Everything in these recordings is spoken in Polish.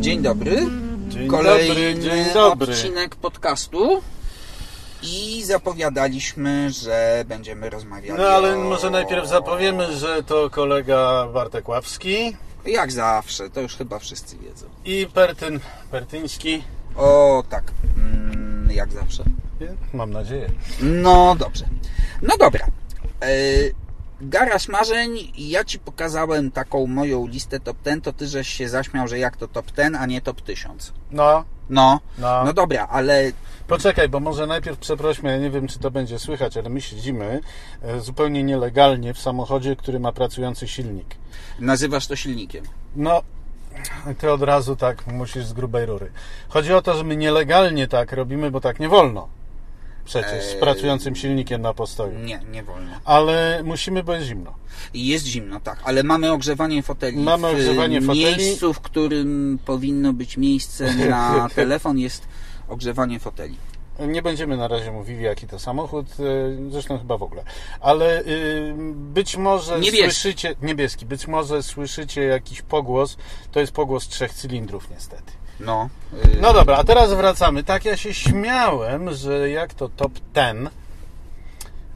Dzień dobry. Dzień Kolejny dobry, dzień dobry. odcinek podcastu. I zapowiadaliśmy, że będziemy rozmawiali No ale o... może najpierw zapowiemy, że to kolega Bartek Ławski Jak zawsze, to już chyba wszyscy wiedzą. i Pertyn Pertyński. O, tak. Mm, jak zawsze. Mam nadzieję. No dobrze. No dobra. E, Garaż marzeń, ja ci pokazałem taką moją listę top 10, to ty żeś się zaśmiał, że jak to top 10, a nie top 1000. No, No, no. no dobra, ale Poczekaj, bo może najpierw przeprośmy, ja nie wiem czy to będzie słychać, ale my siedzimy e, zupełnie nielegalnie w samochodzie, który ma pracujący silnik. nazywasz to silnikiem. No, ty od razu tak musisz z grubej rury. Chodzi o to, że my nielegalnie tak robimy, bo tak nie wolno. Przecież z Eee. pracującym silnikiem na postoju. Nie, nie wolno. Ale musimy, bo jest zimno. Jest zimno, tak, ale mamy ogrzewanie foteli. Mamy w ogrzewanie foteli. miejscu, w którym powinno być miejsce na telefon, jest ogrzewanie foteli. Nie będziemy na razie mówili, jaki to samochód, e, zresztą chyba w ogóle. Ale y, być może Niebieski. słyszycie, niebieski, być może słyszycie jakiś pogłos, to jest pogłos trzech cylindrów niestety. No, No dobra, a teraz wracamy. Tak, ja się śmiałem, że jak to top 10.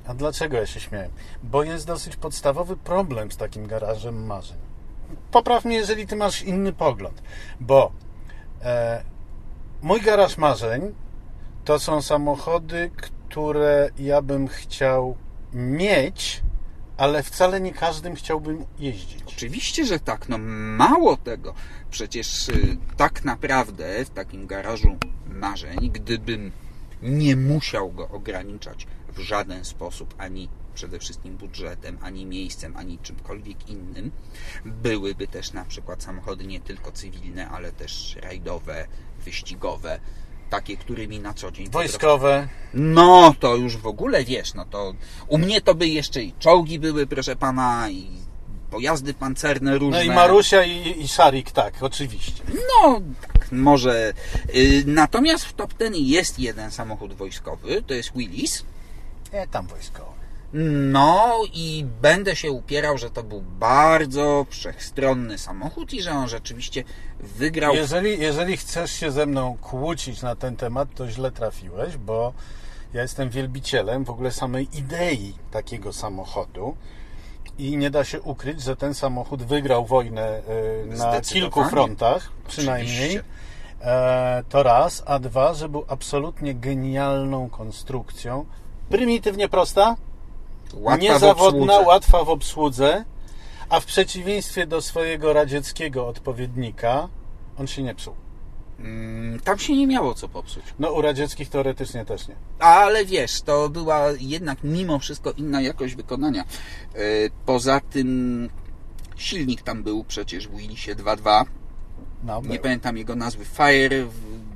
A dlaczego ja się śmiałem? Bo jest dosyć podstawowy problem z takim garażem marzeń. Popraw mnie, jeżeli ty masz inny pogląd, bo e, mój garaż marzeń to są samochody, które ja bym chciał mieć, ale wcale nie każdym chciałbym jeździć. Oczywiście, że tak. No mało tego. Przecież y, tak naprawdę w takim garażu marzeń, gdybym nie musiał go ograniczać w żaden sposób, ani przede wszystkim budżetem, ani miejscem, ani czymkolwiek innym, byłyby też na przykład samochody nie tylko cywilne, ale też rajdowe, wyścigowe, takie, którymi na co dzień Wojskowe, no, to już w ogóle wiesz, no to u mnie to by jeszcze i czołgi były, proszę pana, i pojazdy pancerne różne. no i Marusia i, i Szarik, tak, oczywiście. No, tak, może. Y, Natomiast w top ten jest jeden samochód wojskowy, to jest Willis. Nie, tam wojskowe. No i będę się upierał, że to był bardzo wszechstronny samochód i że on rzeczywiście wygrał. Jeżeli, jeżeli chcesz się ze mną kłócić na ten temat, to źle trafiłeś, bo ja jestem wielbicielem w ogóle samej idei takiego samochodu i nie da się ukryć, że ten samochód wygrał wojnę y, na kilku frontach przynajmniej. Oczywiście. E, to raz, a dwa, że był absolutnie genialną konstrukcją. Prymitywnie prosta, Łatwa w niezawodna, obsłudze. łatwa w obsłudze, a w przeciwieństwie do swojego radzieckiego odpowiednika, on się nie psuł. Mm, Tam się nie miało co popsuć. No u radzieckich teoretycznie też nie. Ale wiesz, to była jednak mimo wszystko inna jakość wykonania. E, Poza tym silnik tam był przecież w Willisie 2.2. No, Nie pamiętam jego nazwy. Fire.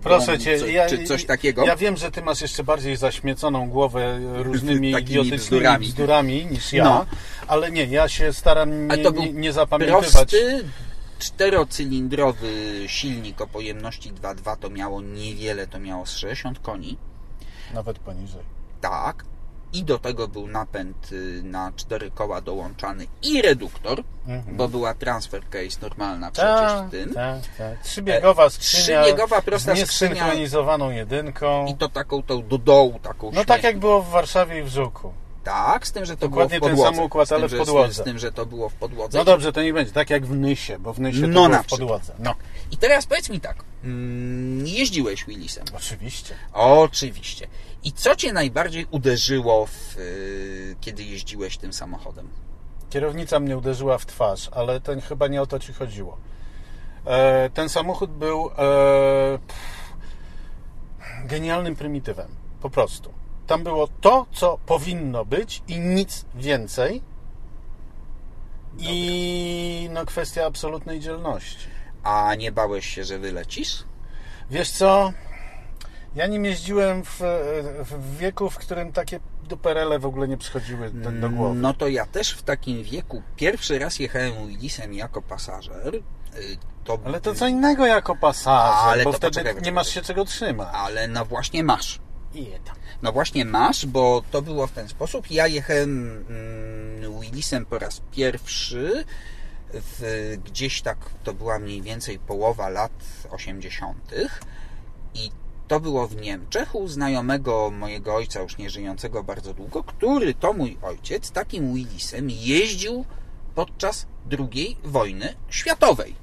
Proszę cię, co, ja, czy coś takiego. Ja wiem, że ty masz jeszcze bardziej zaśmieconą głowę różnymi Takimi idiotycznymi bzdurami. bzdurami, niż ja, No. ale nie, ja się staram nie, to był nie, nie zapamiętywać. Prosty, czterocylindrowy silnik o pojemności 2.2 to miało niewiele, to miało z 60 koni. Nawet poniżej. Tak. I do tego był napęd y, na cztery koła dołączany i reduktor, Mhm. bo była transfer case normalna przecież Tak, w tym. tak, tak. Trzybiegowa skrzynia trzybiegowa prosta z niesynchronizowaną jedynką. I to taką tą do dołu, taką No tak jak było w Warszawie i w Żuku. Tak, z tym, że to Dokładnie było w ten podłodze. sam układ, z tym, ale w podłodze. Z tym, że to było w podłodze. No dobrze, to nie będzie tak jak w Nysie, bo w Nysie to No było w podłodze. No, I teraz powiedz mi tak, mm, jeździłeś Willisem? oczywiście. Oczywiście. I co Cię najbardziej uderzyło, w, y, kiedy jeździłeś tym samochodem? Kierownica mnie uderzyła w twarz, ale to chyba nie o to ci chodziło. E, ten samochód był e, pff, genialnym prymitywem. Po prostu. Tam było to, co powinno być i nic więcej. I no, kwestia absolutnej dzielności. A nie bałeś się, że wylecisz? Wiesz co? Ja nim jeździłem w, w wieku, w którym takie duperele w ogóle nie przychodziły do, do głowy. No to ja też w takim wieku pierwszy raz jechałem Willisem jako pasażer. Y, To Ale to co innego jako pasażer, Ale bo to wtedy poczekaj, nie poczekaj. masz się czego trzymać. Ale no właśnie masz. No właśnie masz, bo to było w ten sposób. Ja jechałem mm, Willisem po raz pierwszy w, gdzieś tak, to była mniej więcej połowa lat 80. i to było w Niemczech u znajomego mojego ojca, już nie żyjącego bardzo długo, który to mój ojciec takim Willisem jeździł podczas II wojny światowej.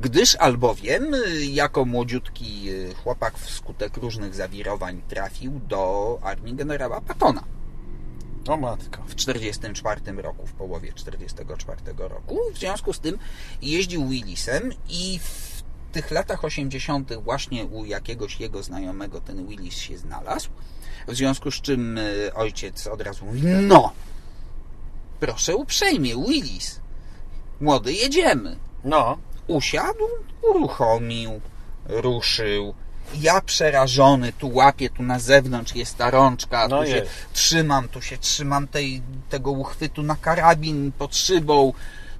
Gdyż albowiem, jako młodziutki chłopak wskutek różnych zawirowań trafił do armii generała Pattona O matko. w 1944 roku, w połowie 1944 roku. W związku z tym jeździł Willisem i w tych latach 80. właśnie u jakiegoś jego znajomego ten Willis się znalazł. W związku z czym y, ojciec od razu mówi, no, proszę uprzejmie, Willis, młody, jedziemy. No, Usiadł, uruchomił, ruszył. Ja przerażony, tu łapię, tu na zewnątrz jest ta rączka, No tu się jest. trzymam, tu się trzymam tej, tego uchwytu na karabin pod szybą,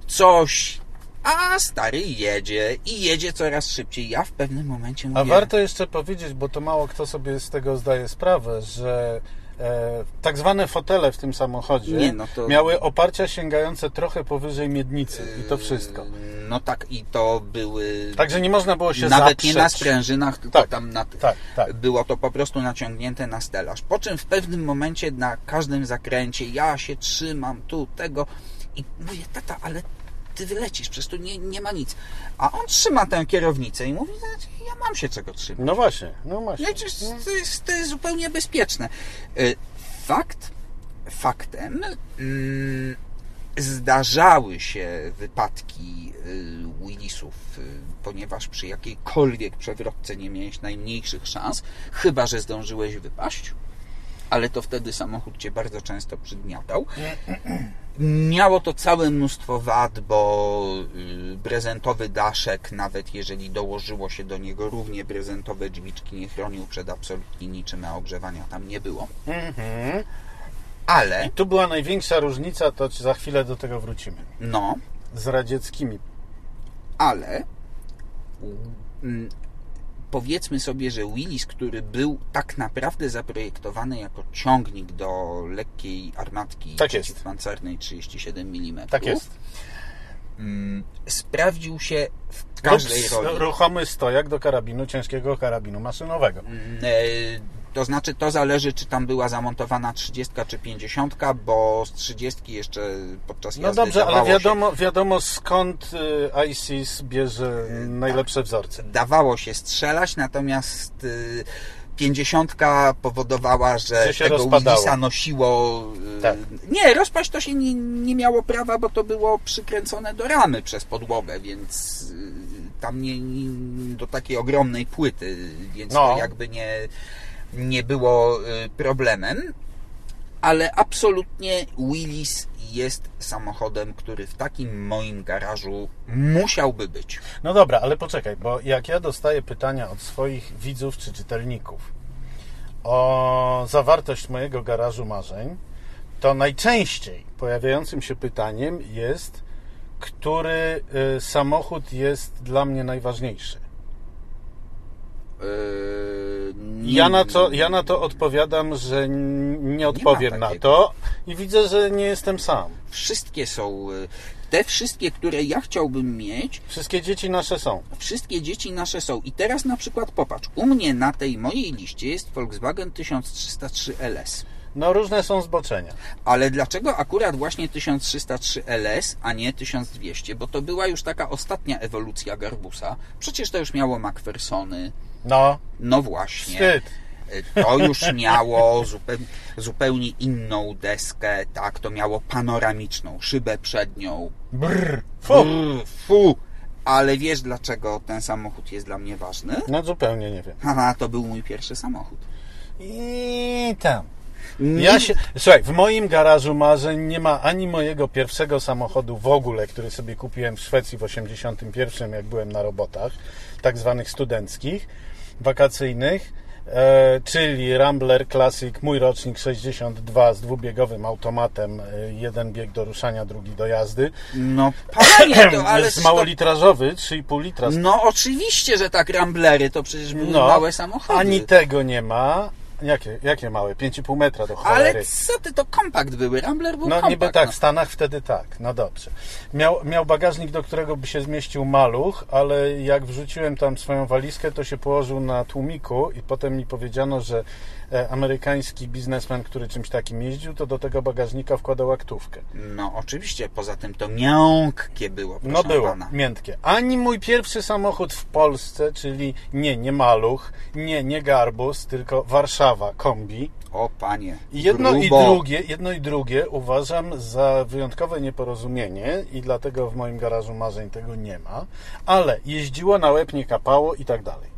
coś. A stary jedzie i jedzie coraz szybciej. Ja w pewnym momencie mówię... A warto jeszcze powiedzieć, bo to mało kto sobie z tego zdaje sprawę, że e, tak zwane fotele w tym samochodzie Nie, no to- miały oparcia sięgające trochę powyżej miednicy i to wszystko. No tak, i to były... Także nie można było się Nawet zaprzeć. nie na sprężynach, tylko Tak, tam na... tak, tak. Było to po prostu naciągnięte na stelaż. Po czym w pewnym momencie na każdym zakręcie ja się trzymam tu, tego i mówię, tata, ale ty wylecisz, przecież tu nie, nie ma nic. A on trzyma tę kierownicę i mówi, "Znaczy, ja mam się czego trzymać. No właśnie, no właśnie. No i to jest, to jest, to jest zupełnie bezpieczne. Y, Fakt, faktem, mm, zdarzały się wypadki y, Willisów, y, ponieważ przy jakiejkolwiek przewrotce nie miałeś najmniejszych szans, chyba że zdążyłeś wypaść, ale to wtedy samochód cię bardzo często przygniatał. Miało to całe mnóstwo wad, bo y, prezentowy daszek, nawet jeżeli dołożyło się do niego równie prezentowe drzwiczki, nie chronił przed absolutnie niczym, a ogrzewania tam nie było. Mhm. Ale, Tu była największa różnica, to za chwilę do tego wrócimy. no, Z radzieckimi. ale mm, powiedzmy sobie, że Willis, który był tak naprawdę zaprojektowany jako ciągnik do lekkiej armatki Tak przeciwpancernej 37 mm, Tak jest. mm, sprawdził się w każdej Lub roli. ruchomy stojak do karabinu, ciężkiego karabinu maszynowego. Mm, e, To znaczy, to zależy, czy tam była zamontowana 30 czy 50, bo z 30 jeszcze podczas No jazdy dobrze, ale wiadomo, wiadomo skąd y, ISIS bierze najlepsze wzorce. Się, dawało się strzelać, natomiast y, 50 powodowała, że, Że się tego. Willisa nosiło... y, Tak. Nie, rozpaść to się nie, nie miało prawa, bo to było przykręcone do ramy przez podłogę, więc y, tam nie, nie do takiej ogromnej płyty, więc No. to jakby nie, nie było y, problemem. Ale absolutnie Willis jest samochodem, który w takim moim garażu musiałby być. No dobra, ale poczekaj, bo jak ja dostaję pytania od swoich widzów czy czytelników o zawartość mojego garażu marzeń, to najczęściej pojawiającym się pytaniem jest, który y, samochód jest dla mnie najważniejszy. Yy, Ja na to, ja na to odpowiadam, że nie odpowiem na takiego. to i widzę, że nie jestem sam. Wszystkie są, y, te wszystkie, które ja chciałbym mieć, Wszystkie dzieci nasze są. wszystkie dzieci nasze są. I teraz na przykład popatrz, u mnie na tej mojej liście jest Volkswagen 1303 LS. No różne są zboczenia. Ale dlaczego akurat właśnie 1303 LS, a nie 1200? Bo to była już taka ostatnia ewolucja Garbusa. Przecież to już miało McPhersony. No, No właśnie. wstyd. To już miało zupełnie, zupełnie inną deskę, tak, to miało panoramiczną szybę przednią. Brr, fu. Brr, fu. Ale wiesz dlaczego ten samochód jest dla mnie ważny? No zupełnie nie wiem. Haha, to był mój pierwszy samochód. I tam. Ja się, słuchaj, w moim garażu marzeń nie ma ani mojego pierwszego samochodu w ogóle, który sobie kupiłem w Szwecji w 81, jak byłem na robotach, tak zwanych studenckich, wakacyjnych. e, czyli Rambler Classic, mój rocznik 62 z dwubiegowym automatem, e, jeden bieg do ruszania, drugi do jazdy. No panie, to ale... z małolitrażowy, 3,5 litra. No oczywiście, że tak Ramblery to przecież były małe samochody. Ani tego nie ma. Jakie, jakie małe? 5,5 metra do cholery. Ale co ty, to kompakt były. Rambler był No kompakt. niby tak, no. w Stanach wtedy tak. No dobrze. Miał, miał bagażnik, do którego by się zmieścił maluch, ale jak wrzuciłem tam swoją walizkę, to się położył na tłumiku i potem mi powiedziano, że amerykański biznesmen, który czymś takim jeździł, to do tego bagażnika wkładał aktówkę. No oczywiście, poza tym to miękkie było, No było, pana. miętkie. Ani mój pierwszy samochód w Polsce, czyli nie, nie maluch, nie, nie garbus, tylko Warszawa, kombi. O panie, I jedno i drugie, jedno i drugie uważam za wyjątkowe nieporozumienie i dlatego w moim garażu marzeń tego nie ma, ale jeździło na łeb, nie kapało i tak dalej.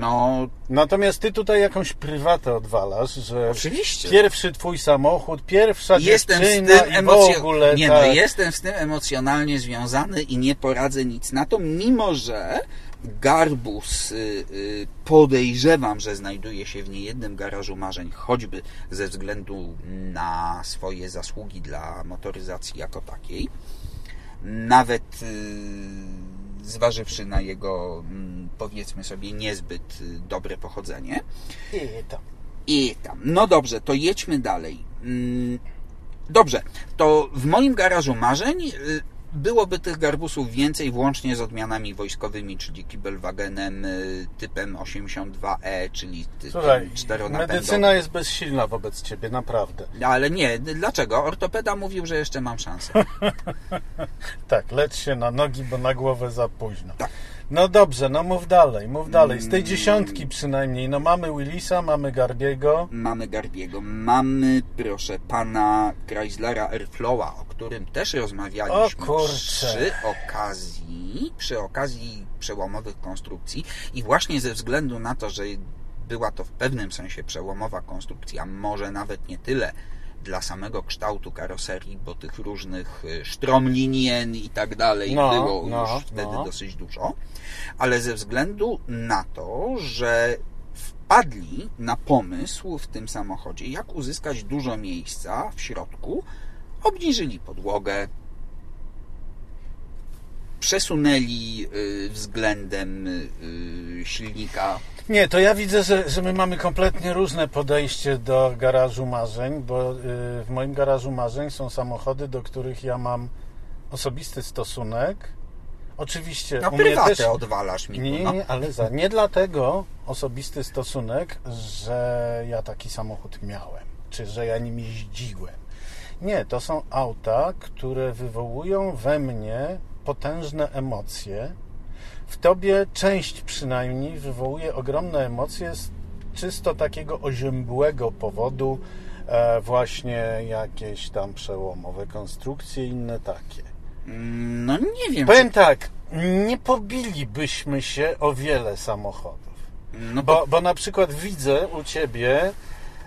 No, Natomiast ty tutaj jakąś prywatę odwalasz, że Oczywiście. pierwszy twój samochód, pierwsza jestem z dziewczyna tym i w emocjo... ogóle Nie, tak. no, jestem z tym emocjonalnie związany i nie poradzę nic na to, mimo że Garbus y, y, podejrzewam, że znajduje się w niejednym garażu marzeń, choćby ze względu na swoje zasługi dla motoryzacji jako takiej. Nawet y, zważywszy na jego, mm, powiedzmy sobie, niezbyt y, dobre pochodzenie. I tam. I tam. No dobrze, to jedźmy dalej. Mm, Dobrze, to w moim garażu marzeń y, byłoby tych garbusów więcej, włącznie z odmianami wojskowymi, czyli Kibelwagenem y, typem 82E, czyli Słuchaj, czteronapędowym. medycyna jest bezsilna wobec ciebie, naprawdę. Ale nie, dlaczego? Ortopeda mówił, że jeszcze mam szansę. Tak, lecz się na nogi, bo na głowę za późno. Tak. No dobrze, no mów dalej, mów dalej. Z tej Mm. dziesiątki przynajmniej, no mamy Willisa, mamy Garbiego. Mamy Garbiego, mamy, proszę pana, Chryslera Airflowa, o którym też rozmawialiśmy O przy okazji, przy okazji przełomowych konstrukcji i właśnie ze względu na to, że była to w pewnym sensie przełomowa konstrukcja, może nawet nie tyle dla samego kształtu karoserii, bo tych różnych y, sztromlinien i tak dalej No, było no, już wtedy no. dosyć dużo, ale ze względu na to, że wpadli na pomysł w tym samochodzie, jak uzyskać dużo miejsca w środku, obniżyli podłogę, przesunęli y, względem y, silnika Nie, to ja widzę, że, że my mamy kompletnie różne podejście do garażu marzeń, bo y, w moim garażu marzeń są samochody, do których ja mam osobisty stosunek. Oczywiście No prywatę też... odwalasz mi Nie, no. nie, ale za, nie dlatego osobisty stosunek, że ja taki samochód miałem, czy że ja nim jeździłem. Nie, to są auta, które wywołują we mnie potężne emocje. W tobie część przynajmniej wywołuje ogromne emocje z czysto takiego oziębłego powodu, e, właśnie jakieś tam przełomowe konstrukcje, inne takie. No nie wiem. Powiem tak, nie pobilibyśmy się o wiele samochodów. No Bo, bo na przykład widzę u ciebie,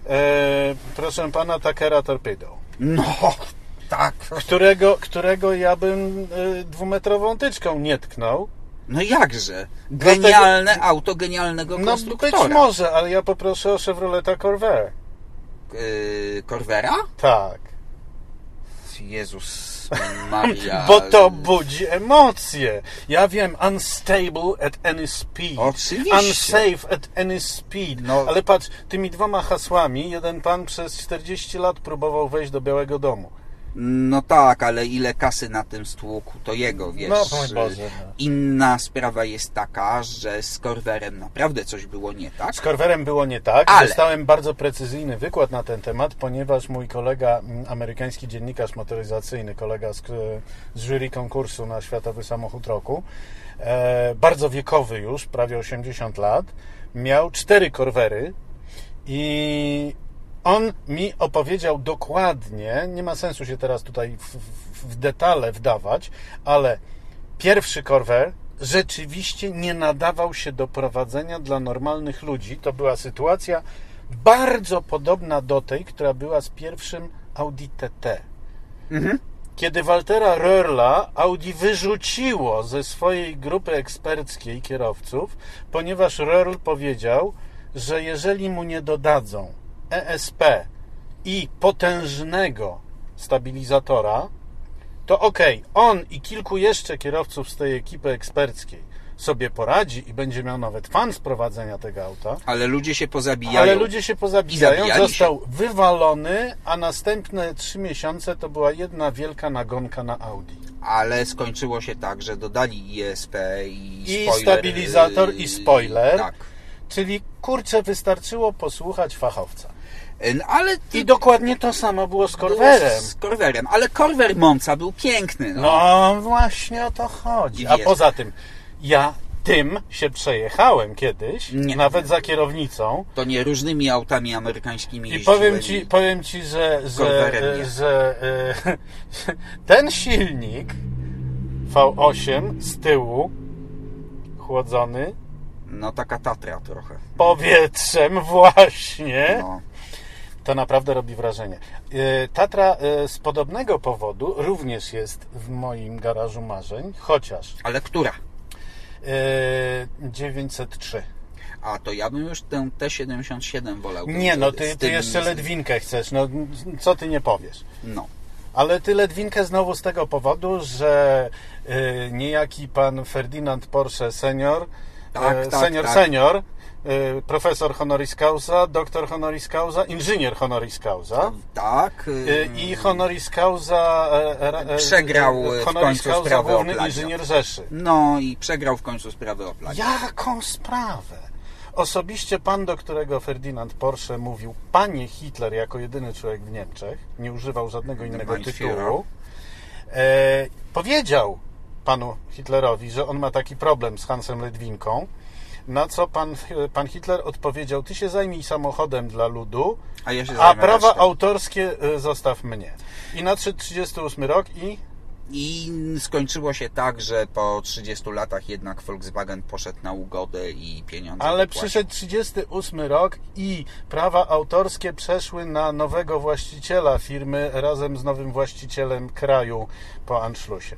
e, proszę pana, Takera Torpedo, No, tak. którego, którego ja bym e, dwumetrową tyczką nie tknął. No jakże? Genialne auto genialnego No konstruktora. być może, ale ja poproszę o Chevroleta Corvair. Yy, Corvera? Tak. Jezus Maria. Bo to budzi emocje. Ja wiem, unstable at any speed. Oczywiście. Unsafe at any speed. No. Ale patrz, tymi dwoma hasłami jeden pan przez 40 lat próbował wejść do Białego Domu. No tak, ale ile kasy na tym stłuku, to jego, wiesz. No, Boże, no. Inna sprawa jest taka, że z Corverem naprawdę coś było nie tak. Z Corverem było nie tak. Ale- Dostałem bardzo precyzyjny wykład na ten temat, ponieważ mój kolega, amerykański dziennikarz motoryzacyjny, kolega z, z jury konkursu na Światowy Samochód Roku, e, bardzo wiekowy już, prawie 80 lat, miał cztery Corvery i on mi opowiedział dokładnie, nie ma sensu się teraz tutaj w, w, w detale wdawać, ale pierwszy Corvair rzeczywiście nie nadawał się do prowadzenia dla normalnych ludzi. To była sytuacja bardzo podobna do tej, która była z pierwszym Audi TT. Kiedy Waltera Röhrla Audi wyrzuciło ze swojej grupy eksperckiej kierowców, ponieważ Röhrl powiedział, że jeżeli mu nie dodadzą ESP i potężnego stabilizatora, to ok, on i kilku jeszcze kierowców z tej ekipy eksperckiej sobie poradzi i będzie miał nawet fan z prowadzenia tego auta. Ale ludzie się pozabijają. Ale ludzie się pozabijają. Został wywalony, a następne trzy miesiące to była jedna wielka nagonka na Audi. Ale skończyło się tak, że dodali ISP i, I spoiler, stabilizator, i spoiler. Tak. Czyli kurczę, wystarczyło posłuchać fachowca. Yy, Ale I dokładnie to samo było z Corverem. Z Corverem, ale Corver Monza był piękny. No. No właśnie o to chodzi. A Wiesz. poza tym, ja tym się przejechałem kiedyś, Nie. nawet za kierownicą. To nie różnymi autami amerykańskimi I powiem ci, powiem ci że, że, nie. że e, ten silnik V8 z tyłu chłodzony No taka Tatra trochę. powietrzem właśnie, No. To naprawdę robi wrażenie. E, Tatra e, z podobnego powodu również jest w moim garażu marzeń, chociaż Ale która? e, 903. A to ja bym już tę T77 wolał. Nie, no ty, ty jeszcze ledwinkę chcesz, no co ty nie powiesz. No. Ale ty ledwinkę znowu z tego powodu, że y, niejaki pan Ferdynand Porsche senior, Tak, tak, senior, tak. senior, profesor honoris causa, doktor honoris causa, inżynier honoris causa Tak. y, i honoris causa e, e, e, Przegrał, e, w końcu sprawę główny o plagiat. inżynier Rzeszy. No i przegrał w końcu sprawę o plagiat. Jaką sprawę? Osobiście pan, do którego Ferdynand Porsche mówił panie Hitler jako jedyny człowiek w Niemczech, nie używał żadnego innego tytułu, e, powiedział panu Hitlerowi, że on ma taki problem z Hansem Ledwinką, na co pan, pan Hitler odpowiedział, ty się zajmij samochodem dla ludu, A ja a prawa resztą. autorskie e, zostaw mnie. I nadszedł 38 rok i I skończyło się tak, że po 30 latach jednak Volkswagen poszedł na ugodę i pieniądze Ale wypłacił. przyszedł 38 rok i prawa autorskie przeszły na nowego właściciela firmy razem z nowym właścicielem kraju po Anschlussie.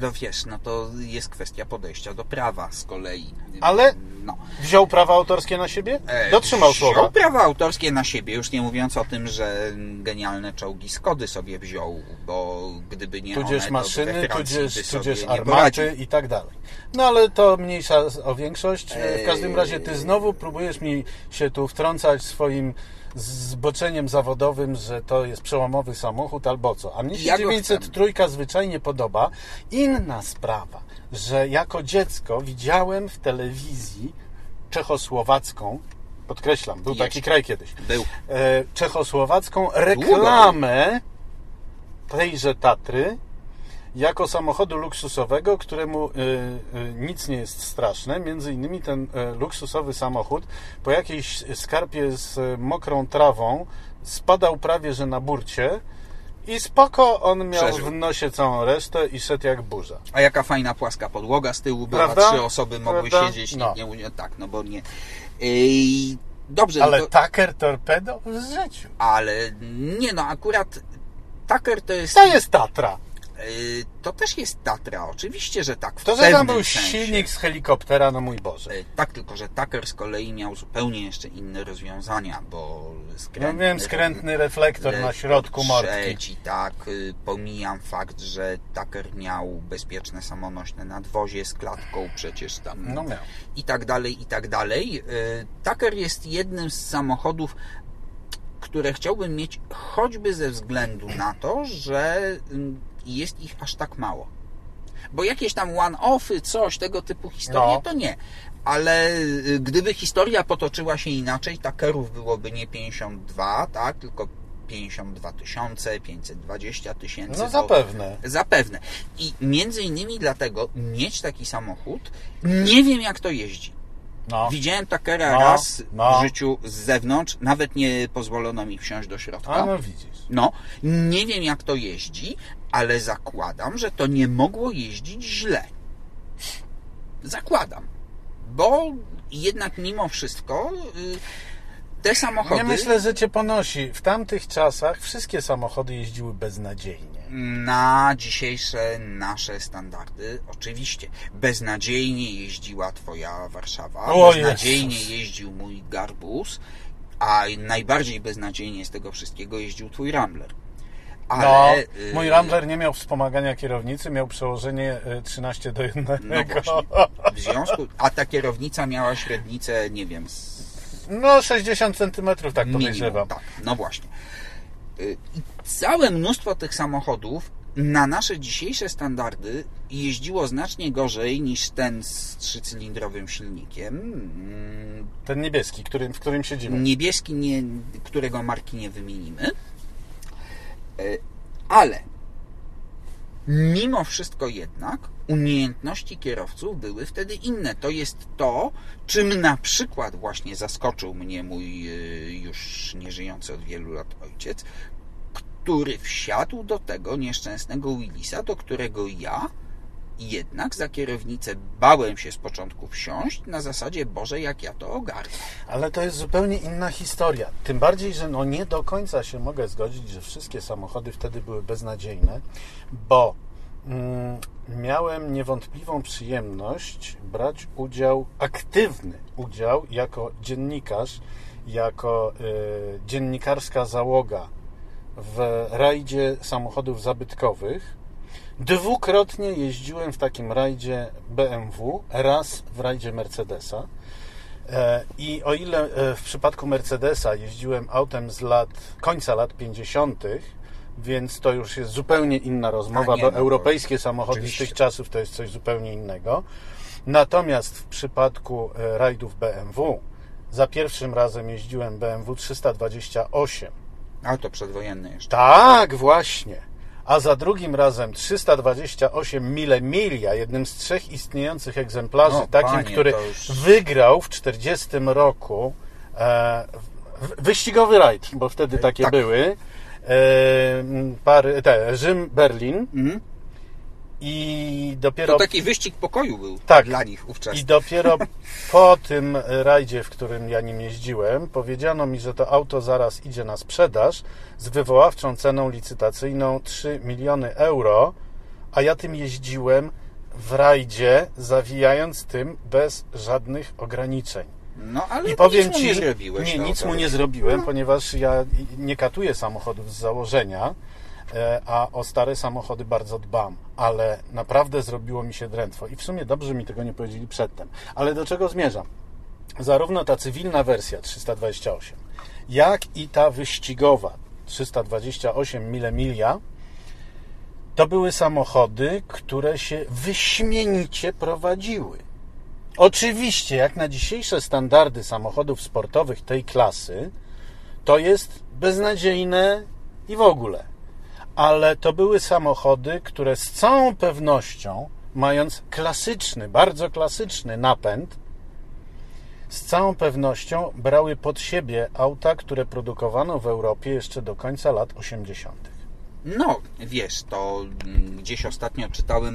No wiesz, no to jest kwestia podejścia do prawa z kolei. Ale- No. Wziął prawa autorskie na siebie? E, Dotrzymał wziął słowa. prawa autorskie na siebie, już nie mówiąc o tym, że genialne czołgi Skody sobie wziął, bo gdyby nie Tudzież one, maszyny, tudzież, tudzież armaty i tak dalej. No ale to mniejsza o większość. W każdym Eee. razie ty znowu próbujesz mi się tu wtrącać swoim zboczeniem zawodowym, że to jest przełomowy samochód albo co. A mnie się Ja go 903 zwyczajnie podoba. Inna sprawa, że jako dziecko widziałem w telewizji czechosłowacką, podkreślam, był Jeszcze. taki kraj kiedyś, Był. e, czechosłowacką reklamę tejże Tatry jako samochodu luksusowego, któremu y, y, nic nie jest straszne. Między innymi ten y, luksusowy samochód po jakiejś skarpie z mokrą trawą spadał prawie że na burcie i spoko on miał Przeżył. w nosie całą resztę i szedł jak burza. A jaka fajna płaska podłoga z tyłu była, Prawda? trzy osoby mogły Prawda? siedzieć, No. nie, nie tak, no bo nie. Ej, dobrze, Ale no to, Tucker Torpedo w życiu. ale nie no, akurat Tucker to jest, To jest Tatra. Y, to też jest Tatra, oczywiście, że tak. W To, tam był sensie. silnik z helikoptera, no mój Boże. Y, Tak, tylko że Tucker z kolei miał zupełnie jeszcze inne rozwiązania, bo No skrętny, wiem, skrętny reflektor na środku. Trzeci, tak, y, pomijam fakt, że Tucker miał bezpieczne samonośne nadwozie z klatką przecież tam No miał. i tak dalej, i tak dalej. Tucker jest jednym z samochodów, które chciałbym mieć choćby ze względu na to, że ym, jest ich aż tak mało. Bo jakieś tam one-offy, coś tego typu historie, No. to nie. Ale y, gdyby historia potoczyła się inaczej, Tuckerów byłoby nie 52, tak, tylko 52 tysiące, 520 tysięcy. No zapewne. Zapewne. I między innymi dlatego mieć taki samochód, nie wiem jak to jeździ. No. Widziałem Takera No, raz no. w życiu z zewnątrz, nawet nie pozwolono mi wsiąść do środka. A no widzisz. No, nie wiem jak to jeździ, ale zakładam, że to nie mogło jeździć źle. Zakładam. Bo jednak mimo wszystko y, te samochody... Nie myślę, że cię ponosi. W tamtych czasach wszystkie samochody jeździły beznadziejnie. Na dzisiejsze nasze standardy, oczywiście. Beznadziejnie jeździła twoja Warszawa, O beznadziejnie Jezus. jeździł mój Garbus, a najbardziej beznadziejnie z tego wszystkiego jeździł twój Rambler. Ale, No, y, mój Rambler nie miał wspomagania kierownicy, miał przełożenie y, 13 do 1. No właśnie. W związku, a ta kierownica miała średnicę, nie wiem, z No, 60 centymetrów, tak minimum. podejrzewam. Tak, no właśnie. Y, całe mnóstwo tych samochodów na nasze dzisiejsze standardy jeździło znacznie gorzej niż ten z trzycylindrowym silnikiem. Ten niebieski, którym, w którym siedzimy. Niebieski, nie, którego marki nie wymienimy. Y, Ale mimo wszystko jednak umiejętności kierowców były wtedy inne. To jest to, czym na przykład właśnie zaskoczył mnie mój y, już nieżyjący od wielu lat ojciec, który wsiadł do tego nieszczęsnego Willisa, do którego ja jednak za kierownicę bałem się z początku wsiąść na zasadzie, Boże, jak ja to ogarnę. Ale to jest zupełnie inna historia. Tym bardziej, że no nie do końca się mogę zgodzić, że wszystkie samochody wtedy były beznadziejne, bo mm, miałem niewątpliwą przyjemność brać udział, aktywny udział jako dziennikarz, jako y, dziennikarska załoga w rajdzie samochodów zabytkowych. Dwukrotnie jeździłem w takim rajdzie BMW, raz w rajdzie Mercedesa. E, I o ile e, w przypadku Mercedesa jeździłem autem z lat końca lat 50., więc to już jest zupełnie inna rozmowa, nie, bo no, europejskie samochody oczywiście. z tych czasów to jest coś zupełnie innego. Natomiast w przypadku e, rajdów BMW za pierwszym razem jeździłem BMW 328. Auto przedwojenne jeszcze. Tak, właśnie. A za drugim razem 328 mile milia, jednym z trzech istniejących egzemplarzy, No, takim, panie, który już- wygrał w 40 roku e, wyścigowy rajd, bo wtedy takie tak. były. E, pary, te, Rzym, Berlin Mhm. I To dopiero taki wyścig pokoju był Tak. dla nich ówczesny. i dopiero po tym rajdzie, w którym ja nim jeździłem, powiedziano mi, że to auto zaraz idzie na sprzedaż z wywoławczą ceną licytacyjną 3 miliony euro, a ja tym jeździłem w rajdzie, zawijając tym bez żadnych ograniczeń. No ale I powiem nic mu ci, nie zrobiłeś. nie, no, nic to- mu nie zrobiłem, ponieważ ja nie katuję samochodów z założenia, e, a o stare samochody bardzo dbam, ale naprawdę zrobiło mi się drętwo i w sumie dobrze mi tego nie powiedzieli przedtem. Ale do czego zmierzam? Zarówno ta cywilna wersja 328, jak i ta wyścigowa 328 mile milia to były samochody, które się wyśmienicie prowadziły. Oczywiście, jak na dzisiejsze standardy samochodów sportowych tej klasy, to jest beznadziejne i w ogóle. Ale to były samochody, które z całą pewnością, mając klasyczny, bardzo klasyczny napęd, z całą pewnością brały pod siebie auta, które produkowano w Europie jeszcze do końca lat 80. No, wiesz, to mm, gdzieś ostatnio czytałem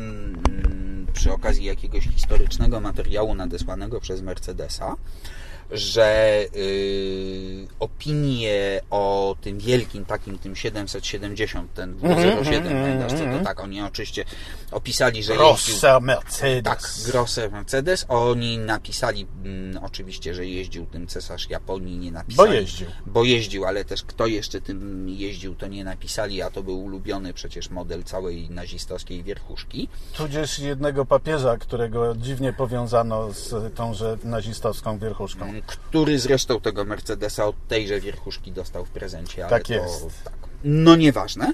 mm, przy okazji jakiegoś historycznego materiału nadesłanego przez Mercedesa, że y, opinie o tym wielkim takim, tym 770, ten 207, pamiętasz, co to tak, oni oczywiście opisali, że jeździł Mercedes. tak, Grosse Mercedes. Oni napisali mm, oczywiście, że jeździł tym cesarz Japonii, nie napisali. Bo jeździł. Bo jeździł, ale też kto jeszcze tym jeździł, to nie napisali, a to był ulubiony przecież model całej nazistowskiej wierchuszki. Tudzież jednego papieża, którego dziwnie powiązano z tąże nazistowską wierchuszką. Który zresztą tego Mercedesa od tejże wierchuszki dostał w prezencie. Ale Tak to, jest. Tak. No nieważne.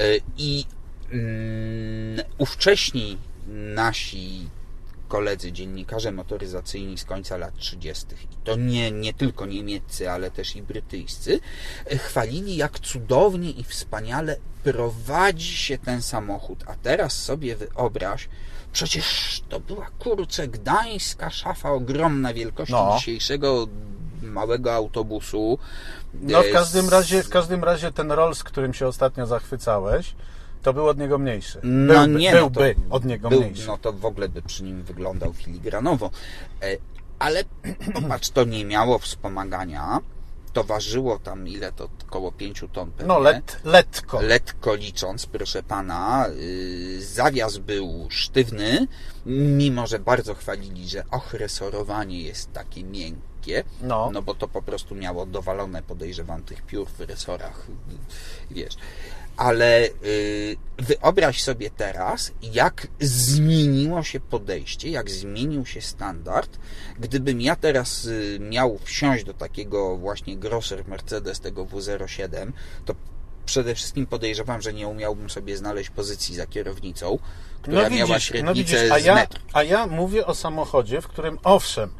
Y, I mm, ówcześni nasi koledzy dziennikarze motoryzacyjni z końca lat 30. i to nie, nie tylko niemieccy, ale też i brytyjscy, y, chwalili jak cudownie i wspaniale prowadzi się ten samochód. A teraz sobie wyobraź, przecież to była kurczę gdańska szafa ogromna wielkości No. dzisiejszego małego autobusu. No w Y, każdym razie, w każdym razie ten Rolls, którym się ostatnio zachwycałeś, to był od niego mniejszy. No byłby, nie, no byłby to od niego był, mniejszy. No to w ogóle by przy nim wyglądał filigranowo. E, Ale popatrz, to nie miało wspomagania, to ważyło tam ile to około 5 ton pewnie. No, let, letko. Letko licząc, proszę pana, yy, zawias był sztywny, mimo że bardzo chwalili, że och, resorowanie jest takie miękkie, No. no bo to po prostu miało dowalone, podejrzewam, tych piór w resorach, wiesz. Ale yy, wyobraź sobie teraz, jak zmieniło się podejście, jak zmienił się standard. Gdybym ja teraz yy, miał wsiąść do takiego właśnie Grosser Mercedes tego W07, to przede wszystkim podejrzewam, że nie umiałbym sobie znaleźć pozycji za kierownicą, która miała średnicę a z ja, metr. a ja mówię o samochodzie, w którym owszem,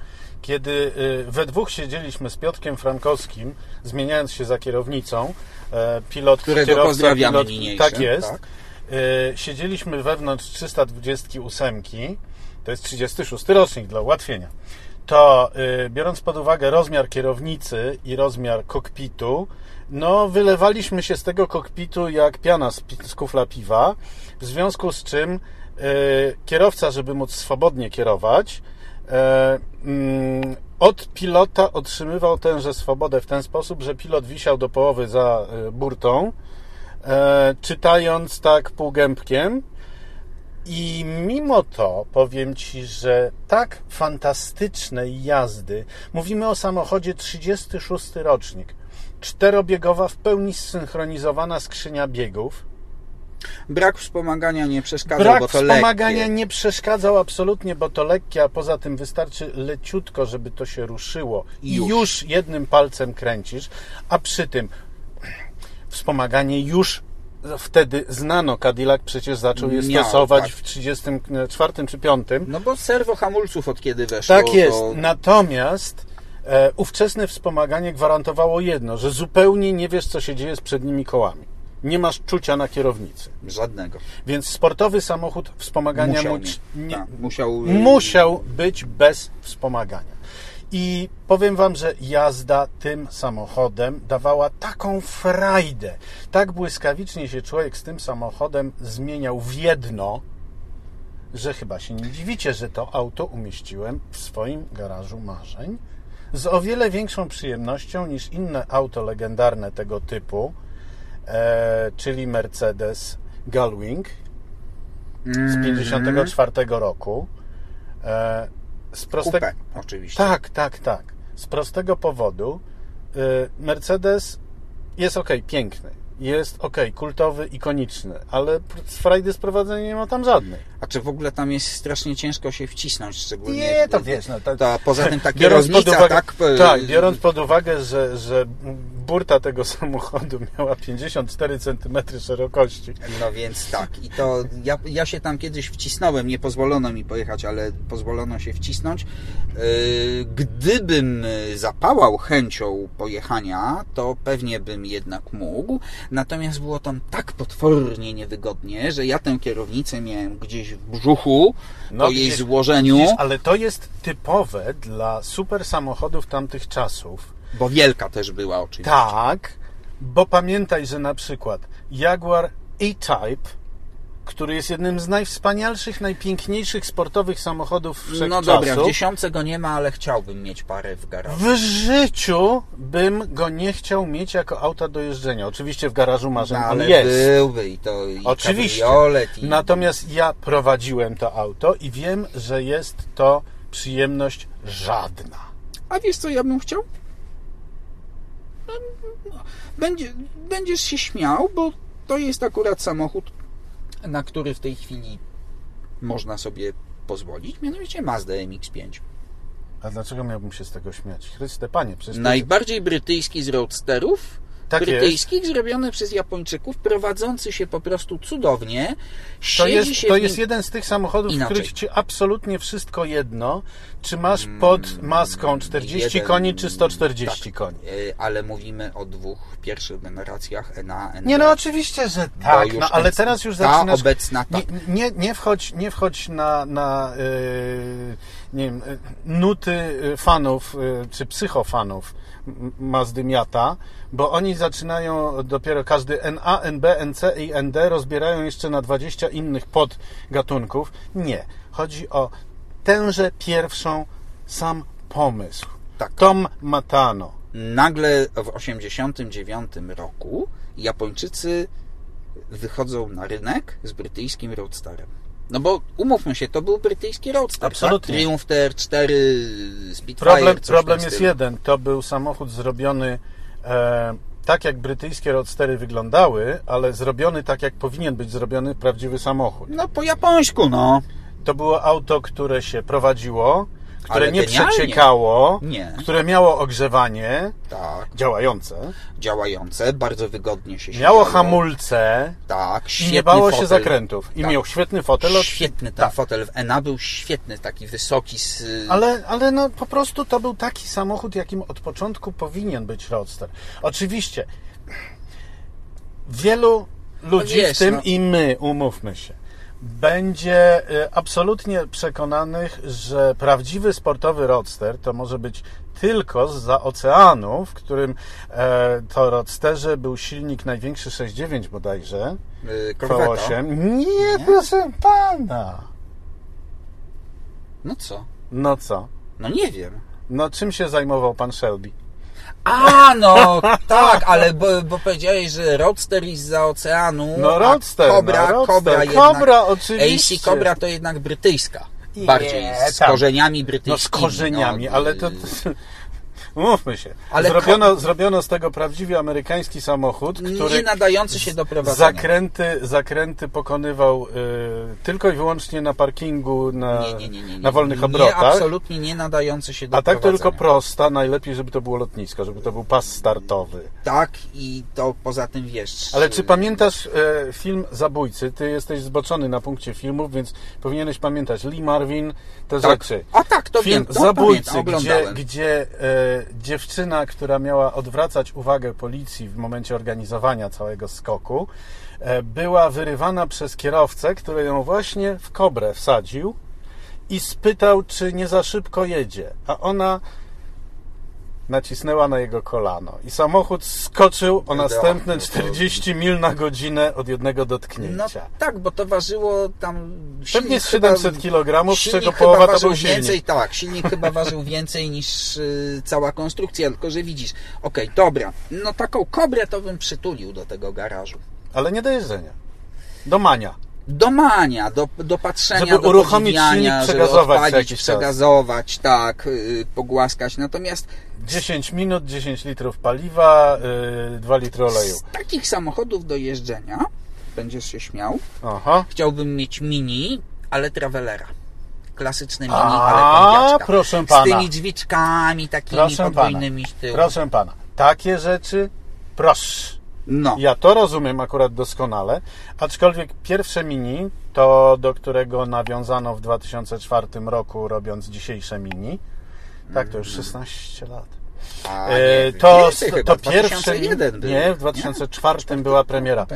kiedy y, we dwóch siedzieliśmy z Piotrkiem Frankowskim, zmieniając się za kierownicą, e, pilot, Którego kierowca, pozdrawiamy pilot, tak jest. tak. Y, Siedzieliśmy wewnątrz 328, to jest 36 rocznik dla ułatwienia. To y, biorąc pod uwagę rozmiar kierownicy i rozmiar kokpitu, no wylewaliśmy się z tego kokpitu jak piana z, z kufla piwa, w związku z czym kierowca, żeby móc swobodnie kierować, od pilota otrzymywał tęże swobodę w ten sposób, że pilot wisiał do połowy za y, burtą, e, czytając tak półgębkiem. I mimo to powiem Ci, że tak fantastycznej jazdy, mówimy o samochodzie 36 rocznik, czterobiegowa, w pełni zsynchronizowana skrzynia biegów. Brak wspomagania nie przeszkadzał, Brak bo to wspomagania lekkie. nie przeszkadzał absolutnie, bo to lekkie, a poza tym wystarczy leciutko, żeby to się ruszyło i Już. już jednym palcem kręcisz, a przy tym wspomaganie już wtedy znano. Cadillac przecież zaczął je Miał, stosować tak. w 34 czy 5. No bo serwo hamulców od kiedy weszło, Tak jest. to Natomiast e, ówczesne wspomaganie gwarantowało jedno, że zupełnie nie wiesz, co się dzieje z przednimi kołami. Nie masz czucia na kierownicy. żadnego. Więc sportowy samochód wspomagania Musiał, mu- nie, Tak, musiał, musiał być bez wspomagania. I powiem Wam, że jazda tym samochodem dawała taką frajdę. Tak błyskawicznie się człowiek z tym samochodem zmieniał w jedno, że chyba się nie dziwicie, że to auto umieściłem w swoim garażu marzeń z o wiele większą przyjemnością niż inne auto legendarne tego typu, czyli Mercedes Gullwing z 54 roku. E, z prostego, oczywiście. tak, tak, tak. Z prostego powodu y, Mercedes jest ok, piękny, jest ok, kultowy, ikoniczny, ale z frajdy z prowadzenia nie ma tam żadnej. A czy w ogóle tam jest strasznie ciężko się wcisnąć, szczególnie... Nie, to wiesz, no, to- to poza tym ta Biorąc pod uwagę, tak... e, tak, biorąc pod uwagę, że, że burta tego samochodu miała 54 cm szerokości. No więc tak. I to ja, ja się tam kiedyś wcisnąłem. Nie pozwolono mi pojechać, ale pozwolono się wcisnąć. Yy, Gdybym zapałał chęcią pojechania, to pewnie bym jednak mógł. Natomiast było tam tak potwornie niewygodnie, że ja tę kierownicę miałem gdzieś w brzuchu No, po jej złożeniu, ale to jest typowe dla super samochodów tamtych czasów. bo wielka też była oczywiście. Tak, bo pamiętaj, że na przykład Jaguar E-Type, który jest jednym z najwspanialszych, najpiękniejszych sportowych samochodów wszechczasów, No dobra, w dziesiątce go nie ma, ale chciałbym mieć parę w garażu. w życiu bym go nie chciał mieć jako auta do jeżdżenia. Oczywiście w garażu marzeń No, ale jest. byłby i to i Oczywiście. i... Natomiast ja prowadziłem to auto i wiem, że jest to przyjemność żadna. A wiesz co ja bym chciał? No, no, Będzie, będziesz się śmiał, bo to jest akurat samochód, na który w tej chwili można sobie pozwolić, mianowicie Mazda MX-5. A dlaczego miałbym się z tego śmiać? Chryste Panie, przecież Najbardziej brytyjski z roadsterów, Tak brytyjskich, zrobiony przez Japończyków, prowadzący się po prostu cudownie. To jest, to jest jeden z tych samochodów, Inaczej. w których ci absolutnie wszystko jedno, czy masz pod maską 40 Mm, jeden- koni, czy 140 tak, koni. y, Ale mówimy o dwóch pierwszych generacjach NA. Nie, no oczywiście, że tak, no, ale teraz już ta zaczynasz... obecna tak. Nie, nie, nie wchodź, nie wchodź na, na yy, nie wiem, yy, nuty yy, fanów, czy psychofanów Mazdy Miata, bo oni zaczynają dopiero każdy NA, NB, NC i ND rozbierają jeszcze na 20 innych podgatunków. Nie. Chodzi o tęże pierwszą sam pomysł. Tak. Tom Matano, nagle w 89 roku Japończycy wychodzą na rynek z brytyjskim Roadsterem. No bo umówmy się, to był brytyjski Roadster. Absolutnie. Tak? Triumph 4 Spitfire. Problem, problem jest jeden. To był samochód zrobiony e, tak, jak brytyjskie Roadstery wyglądały, ale zrobiony tak, jak powinien być zrobiony prawdziwy samochód. No po japońsku, no. To było auto, które się prowadziło, które Ale nie genialnie. przeciekało, Nie. które miało ogrzewanie Tak. działające, Działające, bardzo wygodnie się miało siedziało. hamulce Tak, i świetny nie bało się fotel. zakrętów. I Tak. miał świetny fotel. od- Świetny ten Tak. fotel w ENA był świetny, taki wysoki z... Ale, ale no po prostu to był taki samochód, jakim od początku powinien być Roadster. Oczywiście wielu ludzi, wiesz, w tym no. i my, umówmy się, będzie y, absolutnie przekonanych, że prawdziwy sportowy Roadster to może być tylko za oceanu, w którym e, to Roadsterze był silnik największy 6.9 bodajże, y, korweta. V8. Nie, proszę pana. No co? No co? No nie wiem. No czym się zajmował pan Shelby? A, no tak, ale bo, bo powiedziałeś, że Roadster jest za oceanu, No Roadster, Cobra, no, Roadster. Cobra jednak... Cobra oczywiście. AC Cobra to jednak brytyjska. Nie, Bardziej, z tam. korzeniami No brytyjskimi. z korzeniami, no, ale to... y, Mówmy się. Ale zrobiono, zrobiono z tego prawdziwie amerykański samochód, który Nie nadający się do prowadzenia. zakręty, zakręty pokonywał y, tylko i wyłącznie na parkingu, na, Nie, nie, nie, nie, nie. na wolnych nie, obrotach. absolutnie nie nadający się do A tak prowadzenia. tylko prosta, najlepiej, żeby to było lotnisko, żeby to był pas startowy. Tak i to poza tym wiesz... Ale czy y, pamiętasz e, film Zabójcy? Ty jesteś zboczony na punkcie filmów, więc powinieneś pamiętać Lee Marvin, te Tak. rzeczy. A tak, to Film wiem. To Zabójcy, pamiętam, gdzie, gdzie e, dziewczyna, która miała odwracać uwagę policji w momencie organizowania całego skoku, e, była wyrywana przez kierowcę, który ją właśnie w kobrę wsadził i spytał, czy nie za szybko jedzie. A ona nacisnęła na jego kolano i samochód skoczył o następne no to- 40 mil na godzinę od jednego No dotknięcia. tak, bo to ważyło tam... Pewnie z chyba- 700 kg, z silnik czego chyba połowa to ważył był silnik. więcej, tak, silnik chyba ważył więcej niż y, cała konstrukcja, tylko że widzisz, okej, dobra, no taką kobrę to bym przytulił do tego garażu. Ale nie do jeżdżenia. Do mania. Do mania, do, do patrzenia, Żeby do uruchomić silnik, żeby przegazować co odpalić, jakiś czas. przegazować, tak, y, pogłaskać. Natomiast 10 minut, 10 litrów paliwa, yy, 2 litry oleju. z takich samochodów do jeżdżenia, będziesz się śmiał, Aha. chciałbym mieć mini, ale travelera. Klasyczne mini, A, ale kombiaczka. proszę Z pana. tymi drzwiczkami takimi Proszę pana. podwójnymi z tyłu. Proszę pana, takie rzeczy, proszę. No. Ja to rozumiem akurat doskonale, aczkolwiek pierwsze mini, to do którego nawiązano w 2004 roku, robiąc dzisiejsze mini, tak, to już 16 lat. A, E, nie, to więcej chyba, to pierwsze 2001 był. nie, w 2004 była premiera.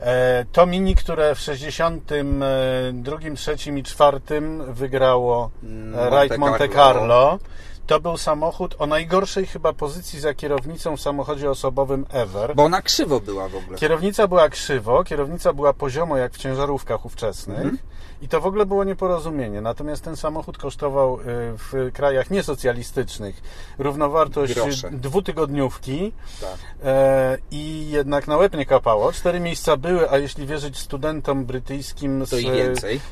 E, To mini, które w 62, 3 i 4 wygrało Mm, e, Monte Raid Monte Carlo. Carlo. To był samochód o najgorszej chyba pozycji za kierownicą w samochodzie osobowym ever. Bo ona krzywo była w ogóle. Kierownica była krzywo, kierownica była poziomo jak w ciężarówkach ówczesnych Mhm. i to w ogóle było nieporozumienie. Natomiast ten samochód kosztował y, w krajach niesocjalistycznych równowartość Grosze. dwutygodniówki Tak. e, i jednak na łeb nie kapało. Cztery miejsca były, a jeśli wierzyć studentom brytyjskim z,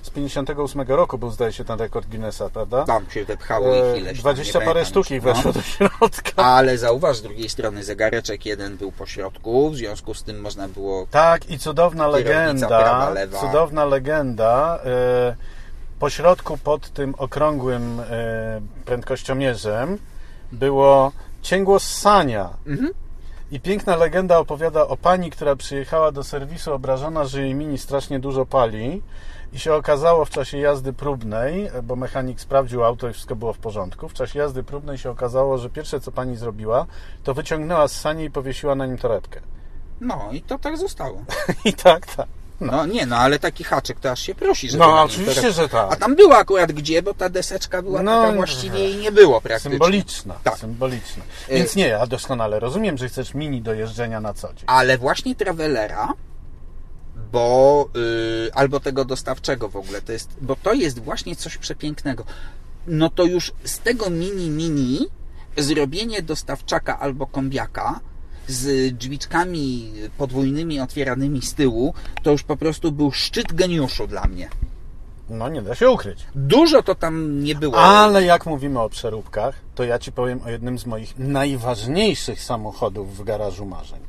z 58 roku był zdaje się ten rekord Guinnessa, prawda? Tam się wepchało E, ich ileś 20 nie parę pamiętam sztuk już. ich weszło do środka. Ale zauważ, z drugiej strony zegareczek jeden był po środku, w związku z tym można było... Tak, i cudowna legenda, prawa, lewa. cudowna legenda, e, po środku pod tym okrągłym e, prędkościomierzem było cięgło ssania. Mhm. I piękna legenda opowiada o pani, która przyjechała do serwisu obrażona, że jej mini strasznie dużo pali i się okazało w czasie jazdy próbnej, bo mechanik sprawdził auto i wszystko było w porządku, w czasie jazdy próbnej się okazało, że pierwsze co pani zrobiła, to wyciągnęła ssanie i powiesiła na nim torebkę. No i to tak zostało. I tak, tak. No nie, no ale taki haczyk to aż się prosi, żeby No, oczywiście, że tak. A tam było akurat gdzie, bo ta deseczka była No, taka właściwie jej nie było praktycznie. Symboliczna, Tak. symboliczna. Y- Więc nie, ja doskonale rozumiem, że chcesz mini do jeżdżenia na co dzień. Ale właśnie Travelera, bo y, albo tego dostawczego w ogóle, to jest, bo to jest właśnie coś przepięknego. No to już z tego mini mini zrobienie dostawczaka albo kombiaka z drzwiczkami podwójnymi otwieranymi z tyłu, to już po prostu był szczyt geniuszu dla mnie. No nie da się ukryć. Dużo to tam nie było. Ale jak mówimy o przeróbkach, to ja Ci powiem o jednym z moich najważniejszych samochodów w garażu marzeń.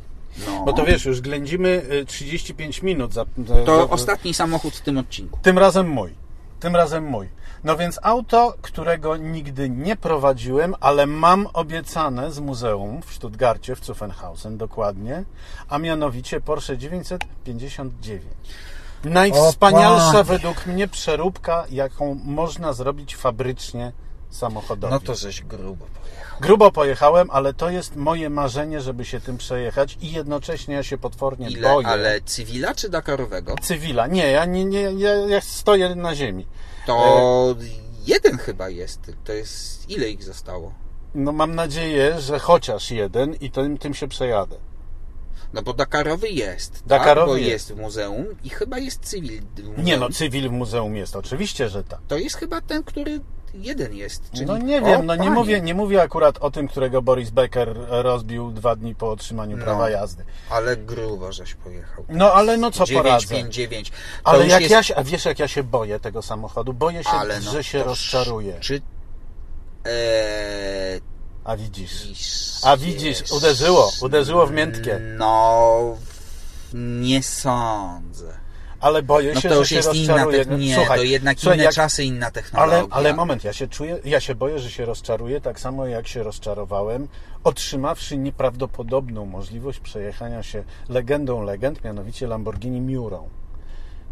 No, Bo to wiesz, już ględzimy y, 35 minut. Za, za, to za, ostatni samochód w tym odcinku. Tym razem mój. Tym razem mój. No więc auto, którego nigdy nie prowadziłem, ale mam obiecane z muzeum w Stuttgarcie, w Zuffenhausen dokładnie, a mianowicie Porsche 959. Najwspanialsza według mnie przeróbka, jaką można zrobić fabrycznie samochodowi. No to żeś grubo pojechał. Grubo pojechałem, ale to jest moje marzenie, żeby się tym przejechać i jednocześnie ja się potwornie Ile, boję. ale cywila czy Dakarowego? Cywila. Nie, ja, nie, nie, ja, ja stoję na ziemi. To jeden chyba jest. To jest. Ile ich zostało? No mam nadzieję, że chociaż jeden i tym, tym się przejadę. No bo Dakarowy jest. Dakarowy tak? Jest. jest w muzeum i chyba jest cywil. w muzeum. Nie no, cywil w muzeum jest, oczywiście, że tak. To jest chyba ten, który jeden jest. Czyli... No nie O, wiem, no nie panie. mówię, nie mówię akurat o tym, którego Boris Becker rozbił dwa dni po otrzymaniu No. prawa jazdy. Ale grubo żeś pojechał. No ale no co poradzę. 959. To Ale już jak jest... ja się, a wiesz jak ja się boję tego samochodu? Boję się, Ale no, że się rozczaruję. Czy... Eee, A widzisz. A widzisz, jest- uderzyło, uderzyło w miętkie. No, nie sądzę. Ale boję No się, to że już się jest inna rozczaruję. technika. Nie, Słuchaj, to jednak słuchaj, inne jak- czasy, inna technologia. Ale, ale moment, ja się czuję, ja się boję, że się rozczaruję, tak samo jak się rozczarowałem, otrzymawszy nieprawdopodobną możliwość przejechania się legendą legend, mianowicie Lamborghini Miurą,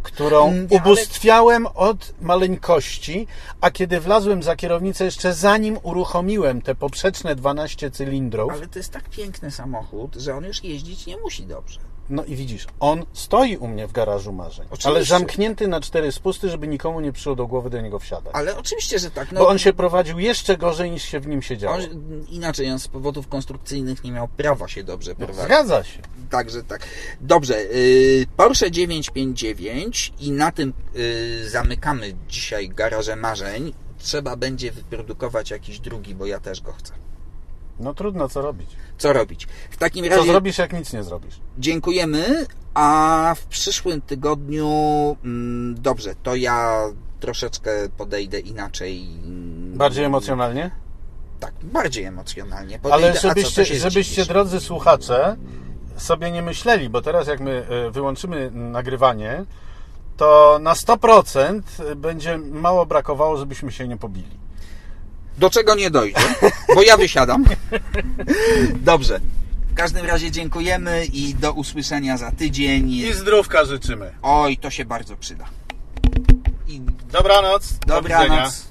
którą Mm, ale- ubóstwiałem od maleńkości, a kiedy wlazłem za kierownicę, jeszcze zanim uruchomiłem te poprzeczne 12 cylindrów, Ale to jest tak piękny samochód, że on już jeździć nie musi dobrze. No i widzisz, on stoi u mnie w garażu marzeń, Oczywiście. ale zamknięty na cztery spusty, żeby nikomu nie przyszło do głowy do niego wsiadać. Ale oczywiście, że tak. No, Bo on się prowadził jeszcze gorzej niż się w nim siedziało. on, inaczej, on z powodów konstrukcyjnych nie miał prawa się dobrze prowadzić. Zgadza się. Także tak. Dobrze, y, Porsche 959 i na tym y, zamykamy dzisiaj garaże marzeń. Trzeba będzie wyprodukować jakiś drugi, bo ja też go chcę. No trudno, co robić. Co robić? W takim Co razie zrobisz, jak nic nie zrobisz? dziękujemy, a w przyszłym tygodniu mm, dobrze, to ja troszeczkę podejdę inaczej. Bardziej emocjonalnie? Tak, bardziej emocjonalnie. Podejdę, Ale co, żebyście, żebyście drodzy słuchacze, sobie nie myśleli, bo teraz jak my e, wyłączymy nagrywanie, to na 100% będzie mało brakowało, żebyśmy się nie pobili. Do czego nie dojdzie, bo ja wysiadam. Dobrze. W każdym razie dziękujemy i do usłyszenia za tydzień. zdrówka życzymy. Oj, to się bardzo przyda. I Dobranoc. Do widzenia. dobranoc.